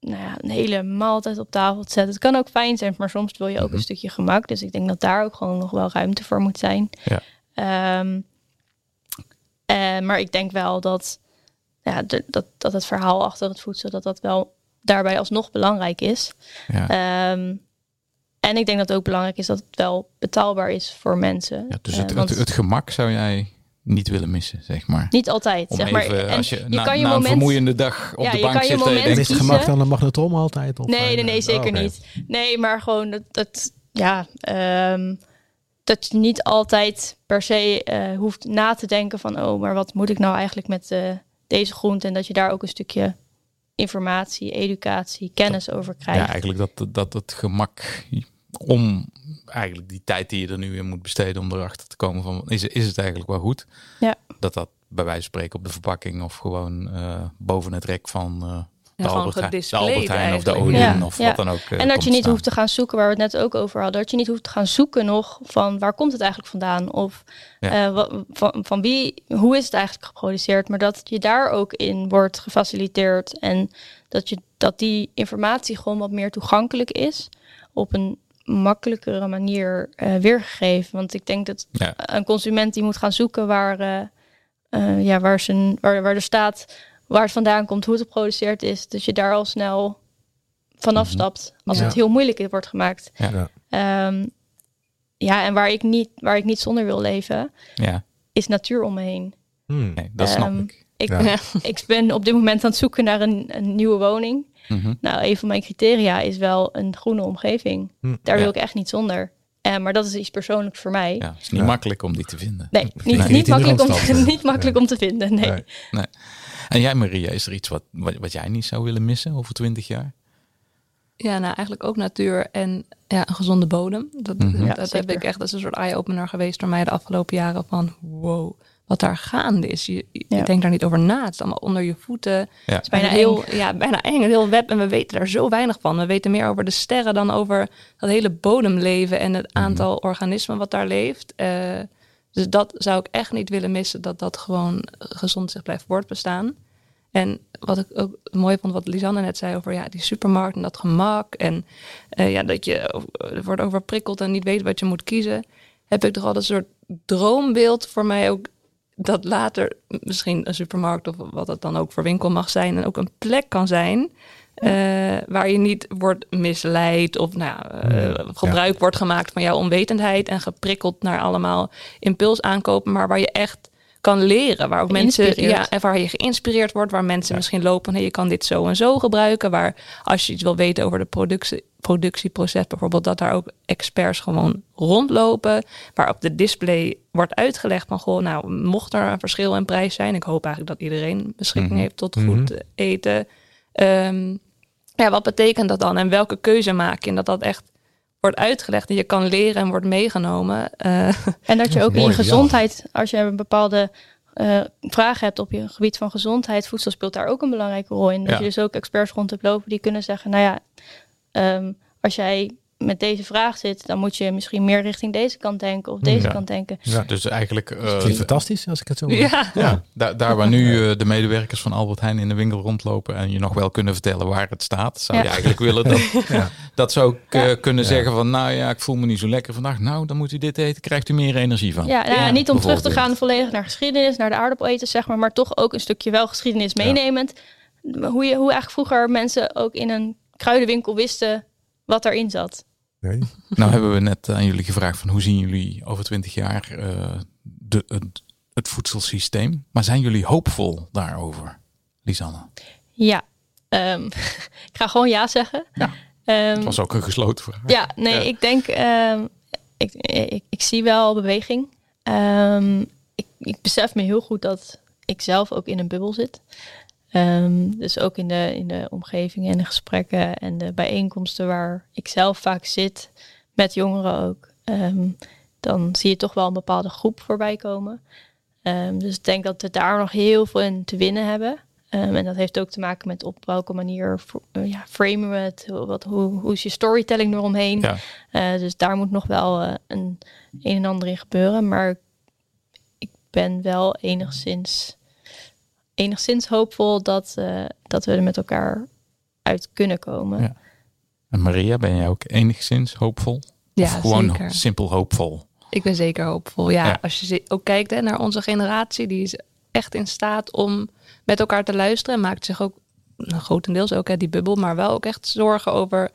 nou ja, een hele maaltijd op tafel te zetten. Het kan ook fijn zijn, maar soms wil je ook Mhm. een stukje gemak. Dus ik denk dat daar ook gewoon nog wel ruimte voor moet zijn. Ja. Ehm, eh, maar ik denk wel dat, ja, de- dat, dat het verhaal achter het voedsel, dat dat wel daarbij alsnog belangrijk is. Ja. Ehm, en ik denk dat het ook belangrijk is dat het wel betaalbaar is voor mensen. Ja, dus Eh, want het, het gemak zou jij niet willen missen, zeg maar. niet altijd, Om zeg maar. En als je, na, kan je na een moment... vermoeiende dag op Ja, de je bank kan je zit en je moment denkt, is het gemak dan de magnetron altijd? Of Nee, nee, nee, Oh, zeker oké. niet. Nee, maar gewoon dat, dat ja, ehm, dat je niet altijd per se eh, hoeft na te denken van, oh, maar wat moet ik nou eigenlijk met eh, deze groente? En dat je daar ook een stukje informatie, educatie, kennis over krijgt. Ja, eigenlijk dat, dat het gemak om eigenlijk die tijd die je er nu in moet besteden om erachter te komen van is, is het eigenlijk wel goed? Ja. Dat dat bij wijze van spreken op de verpakking of gewoon eh, boven het rek van eh, de, gewoon Albert Heijn, de gedisplayed Albert Heijn of de. Odin Ja, of ja. wat dan ook. eh, en dat je niet staan. hoeft te gaan zoeken, waar we het net ook over hadden. Dat je niet hoeft te gaan zoeken nog van waar komt het eigenlijk vandaan? Of Ja. eh, van, van wie, hoe is het eigenlijk geproduceerd? Maar dat je daar ook in wordt gefaciliteerd. En dat, je, dat die informatie gewoon wat meer toegankelijk is. Op een makkelijkere manier eh, weergegeven. Want ik denk dat Ja. een consument die moet gaan zoeken waar, eh, eh, ja, waar, zijn, waar, waar er staat waar het vandaan komt, hoe het geproduceerd is. Dat je daar al snel vanaf Mhm. stapt als Ja. het heel moeilijk wordt gemaakt. Ja. Ehm, ja, en waar ik, niet, waar ik niet zonder wil leven, Ja, is natuur om me heen. Hmm. nee, dat snap Ehm, ik. Ik, Ja. ik ben op dit moment aan het zoeken naar een, een nieuwe woning. Mhm. Nou, een van mijn criteria is wel een groene omgeving. Hm. Daar Ja. wil ik echt niet zonder. Eh, maar dat is iets persoonlijks voor mij. Ja, het is niet Ja. makkelijk om die te vinden. Nee, niet, Nee, niet, niet makkelijk, om, Randstad, eh. niet makkelijk om te vinden. Nee. Nee. En jij Maria, is er iets wat, wat, wat jij niet zou willen missen over twintig jaar? Ja, nou eigenlijk ook natuur en ja, een gezonde bodem. Dat, Mhm. Ja, dat heb ik echt, dat is een soort eye-opener geweest voor mij de afgelopen jaren. Van wow, wat daar gaande is. Je, je Ja. denkt daar niet over na. Het is allemaal onder je voeten. Ja. Het is bijna Eng. heel, ja, bijna eng. Een heel web. En we weten daar zo weinig van. We weten meer over de sterren dan over dat hele bodemleven en het aantal organismen wat daar leeft. Eh, dus dat zou ik echt niet willen missen. Dat dat gewoon gezond zich blijft voortbestaan. En wat ik ook mooi vond, wat Lisanne net zei over ja, die supermarkt en dat gemak. En eh, ja, dat je wordt overprikkeld en niet weet wat je moet kiezen. Heb ik toch altijd een soort droombeeld voor mij ook. Dat later misschien een supermarkt of wat het dan ook voor winkel mag zijn. En ook een plek kan zijn. eh, waar je niet wordt misleid of nou, eh, gebruik wordt gemaakt van jouw onwetendheid. En geprikkeld naar allemaal impuls aankopen. Maar waar je echt kan leren. Waar ook mensen, ja, en waar je geïnspireerd wordt, waar mensen misschien lopen, hey, je kan dit zo en zo gebruiken. Waar als je iets wil weten over de productie, productieproces, bijvoorbeeld, dat daar ook experts gewoon rondlopen. Waar op de display wordt uitgelegd van, goh, nou, mocht er een verschil in prijs zijn, ik hoop eigenlijk dat iedereen beschikking Mhm. heeft tot goed eten. Ehm, ja, wat betekent dat dan? En welke keuze maak je? En dat dat echt wordt uitgelegd en je kan leren en wordt meegenomen. Eh, En dat je ook in ja. gezondheid, als je een bepaalde eh vragen hebt op je gebied van gezondheid, voedsel speelt daar ook een belangrijke rol in. Dat Ja. je dus ook experts rond hebt lopen die kunnen zeggen, nou ja, ehm, als jij met deze vraag zit, dan moet je misschien meer richting deze kant denken of deze Ja. kant denken. Ja. Dus eigenlijk eh, Klinkt fantastisch als ik het zo hoor. ja. ja, daar, daar waar nu eh, de medewerkers van Albert Heijn in de winkel rondlopen en je nog wel kunnen vertellen waar het staat, zou je eigenlijk willen dat, Ja. dat ze ook eh, kunnen Ja. zeggen van nou ja, ik voel me niet zo lekker vandaag. Nou, dan moet u dit eten, krijgt u meer energie van. Ja, nou ja, niet om terug te gaan volledig naar geschiedenis, naar de aardappeleters, zeg maar, maar toch ook een stukje wel geschiedenis Ja. meenemend. Hoe, je, hoe eigenlijk vroeger mensen ook in een kruidenwinkel wisten wat erin zat. Nee? Nou hebben we net aan jullie gevraagd van hoe zien jullie over twintig jaar eh, de, het, het voedselsysteem. Maar zijn jullie hoopvol daarover, Lisanne? Ja, ehm, ik ga gewoon ja zeggen. Ja. Ehm, Het was ook een gesloten vraag. Ja, nee, Ja. ik denk, ehm, ik, ik, ik zie wel beweging. Ehm, ik, ik besef me heel goed dat ik zelf ook in een bubbel zit. Ehm, dus ook in de, in de omgeving en de gesprekken en de bijeenkomsten waar ik zelf vaak zit, met jongeren ook. Ehm, dan zie je toch wel een bepaalde groep voorbij komen. Ehm, dus ik denk dat we daar nog heel veel in te winnen hebben. En dat heeft ook te maken met op welke manier eh, ja, framen we het, hoe- wat, hoe, hoe is je storytelling eromheen. Ja. Eh, dus daar moet nog wel eh, een een en ander in gebeuren. Maar ik ben wel enigszins, enigszins hoopvol dat, eh, dat we er met elkaar uit kunnen komen. Ja. En Maria, ben jij ook enigszins hoopvol? Ja, of gewoon zeker. simpel hoopvol? Ik ben zeker hoopvol. Ja, Ja. als je ook kijkt hè, naar onze generatie, die is echt in staat om met elkaar te luisteren. En maakt zich ook nou, grotendeels ook hè, die bubbel, maar wel ook echt zorgen over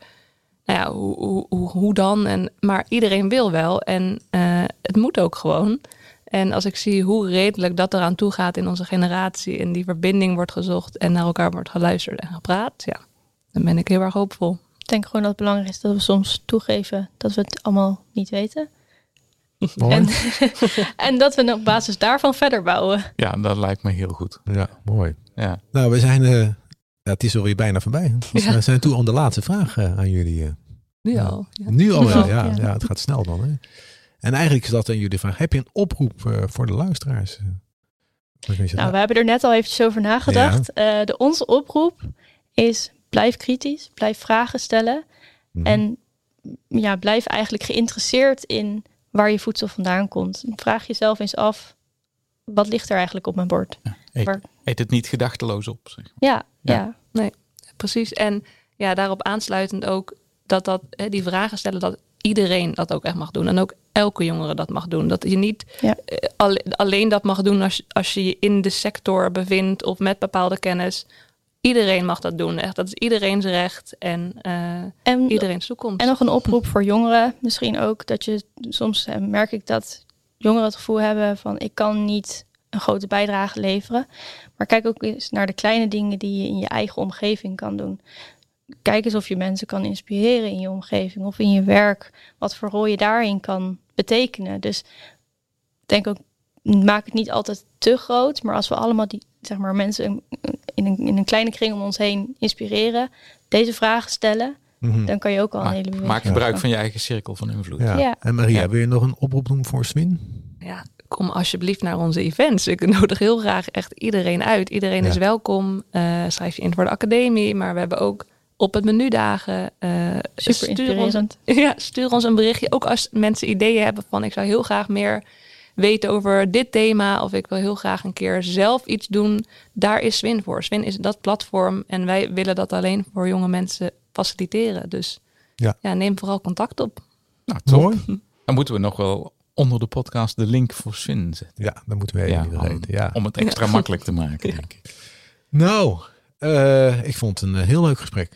nou ja, hoe, hoe, hoe, hoe dan. En, maar iedereen wil wel en eh, het moet ook gewoon. En als ik zie hoe redelijk dat eraan toe gaat in onze generatie en die verbinding wordt gezocht en naar elkaar wordt geluisterd en gepraat, ja, dan ben ik heel erg hoopvol. Ik denk gewoon dat het belangrijk is dat we soms toegeven dat we het allemaal niet weten. Mooi. En, en dat we op basis daarvan verder bouwen. Ja, dat lijkt me heel goed. Ja, mooi. Ja. Nou, we zijn, eh, ja, het is alweer bijna voorbij. Dus Ja. we zijn toe aan de laatste vraag eh, aan jullie. eh. Nu Ja. al. Ja. Nu al Ja. ja. Het gaat snel dan. Hè? En eigenlijk is dat aan jullie vraag. Heb je een oproep eh, voor de luisteraars? Eh, Nou, we hebben er net al eventjes over nagedacht. Eh, de, onze oproep is blijf kritisch, blijf vragen stellen. Mhm. En ja, blijf eigenlijk geïnteresseerd in waar je voedsel vandaan komt. Vraag jezelf eens af, wat ligt er eigenlijk op mijn bord? Eet, Maar- eet het niet gedachteloos op. Zeg. Ja, Ja. ja. Precies. En ja, daarop aansluitend ook dat, dat hè, die vragen stellen, dat iedereen dat ook echt mag doen. En ook elke jongere dat mag doen. Dat je niet Ja. eh, alle- alleen dat mag doen als, als je je in de sector bevindt of met bepaalde kennis. Iedereen mag dat doen. Echt, dat is iedereen's recht en eh, En, iedereen's toekomst. en nog een oproep voor jongeren. Misschien ook dat je soms eh, merk ik dat jongeren het gevoel hebben van ik kan niet een grote bijdrage leveren. Maar kijk ook eens naar de kleine dingen die je in je eigen omgeving kan doen. Kijk eens of je mensen kan inspireren in je omgeving of in je werk. Wat voor rol je daarin kan betekenen. Dus denk ook, maak het niet altijd te groot. Maar als we allemaal die, zeg maar, mensen een, in een, in een kleine kring om ons heen inspireren, deze vragen stellen, Mhm. dan kan je ook al een Maak, hele beweging maak gebruik van je eigen cirkel van invloed. Ja. Ja. En Maria, Ja. wil je nog een oproep doen voor Swin? Ja, kom alsjeblieft naar onze events. Ik nodig heel graag echt iedereen uit. Iedereen Ja. is welkom. Eh, schrijf je in voor de academie. Maar we hebben ook op het menu dagen. eh, Super stuur ons, ja, stuur ons een berichtje. Ook als mensen ideeën hebben van ik zou heel graag meer weten over dit thema. Of ik wil heel graag een keer zelf iets doen. Daar is Swin voor. Swin is dat platform. En wij willen dat alleen voor jonge mensen faciliteren. Dus Ja. ja, neem vooral contact op. Nou, top. Mooi. Dan moeten we nog wel onder de podcast de link voor Swin zetten. Ja, dan moeten we even Ja, om. Ja. om het extra makkelijk te maken, denk ik. Nou, eh, ik vond het een eh, heel leuk gesprek.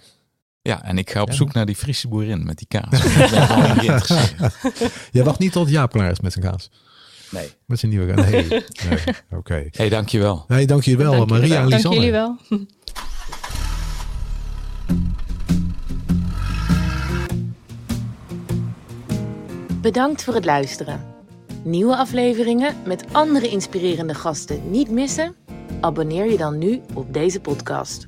Ja, en ik ga op Ja. zoek naar die Friese boerin met die kaas. Jij wacht niet tot Jaap klaar is met zijn kaas. Nee. Met zijn nieuwe kaas. Nee, nee. oké. hey, dankjewel. Nee, dank je wel, Dank Maria en wel. Dank Lisanne. jullie wel. Bedankt voor het luisteren. Nieuwe afleveringen met andere inspirerende gasten niet missen? Abonneer je dan nu op deze podcast.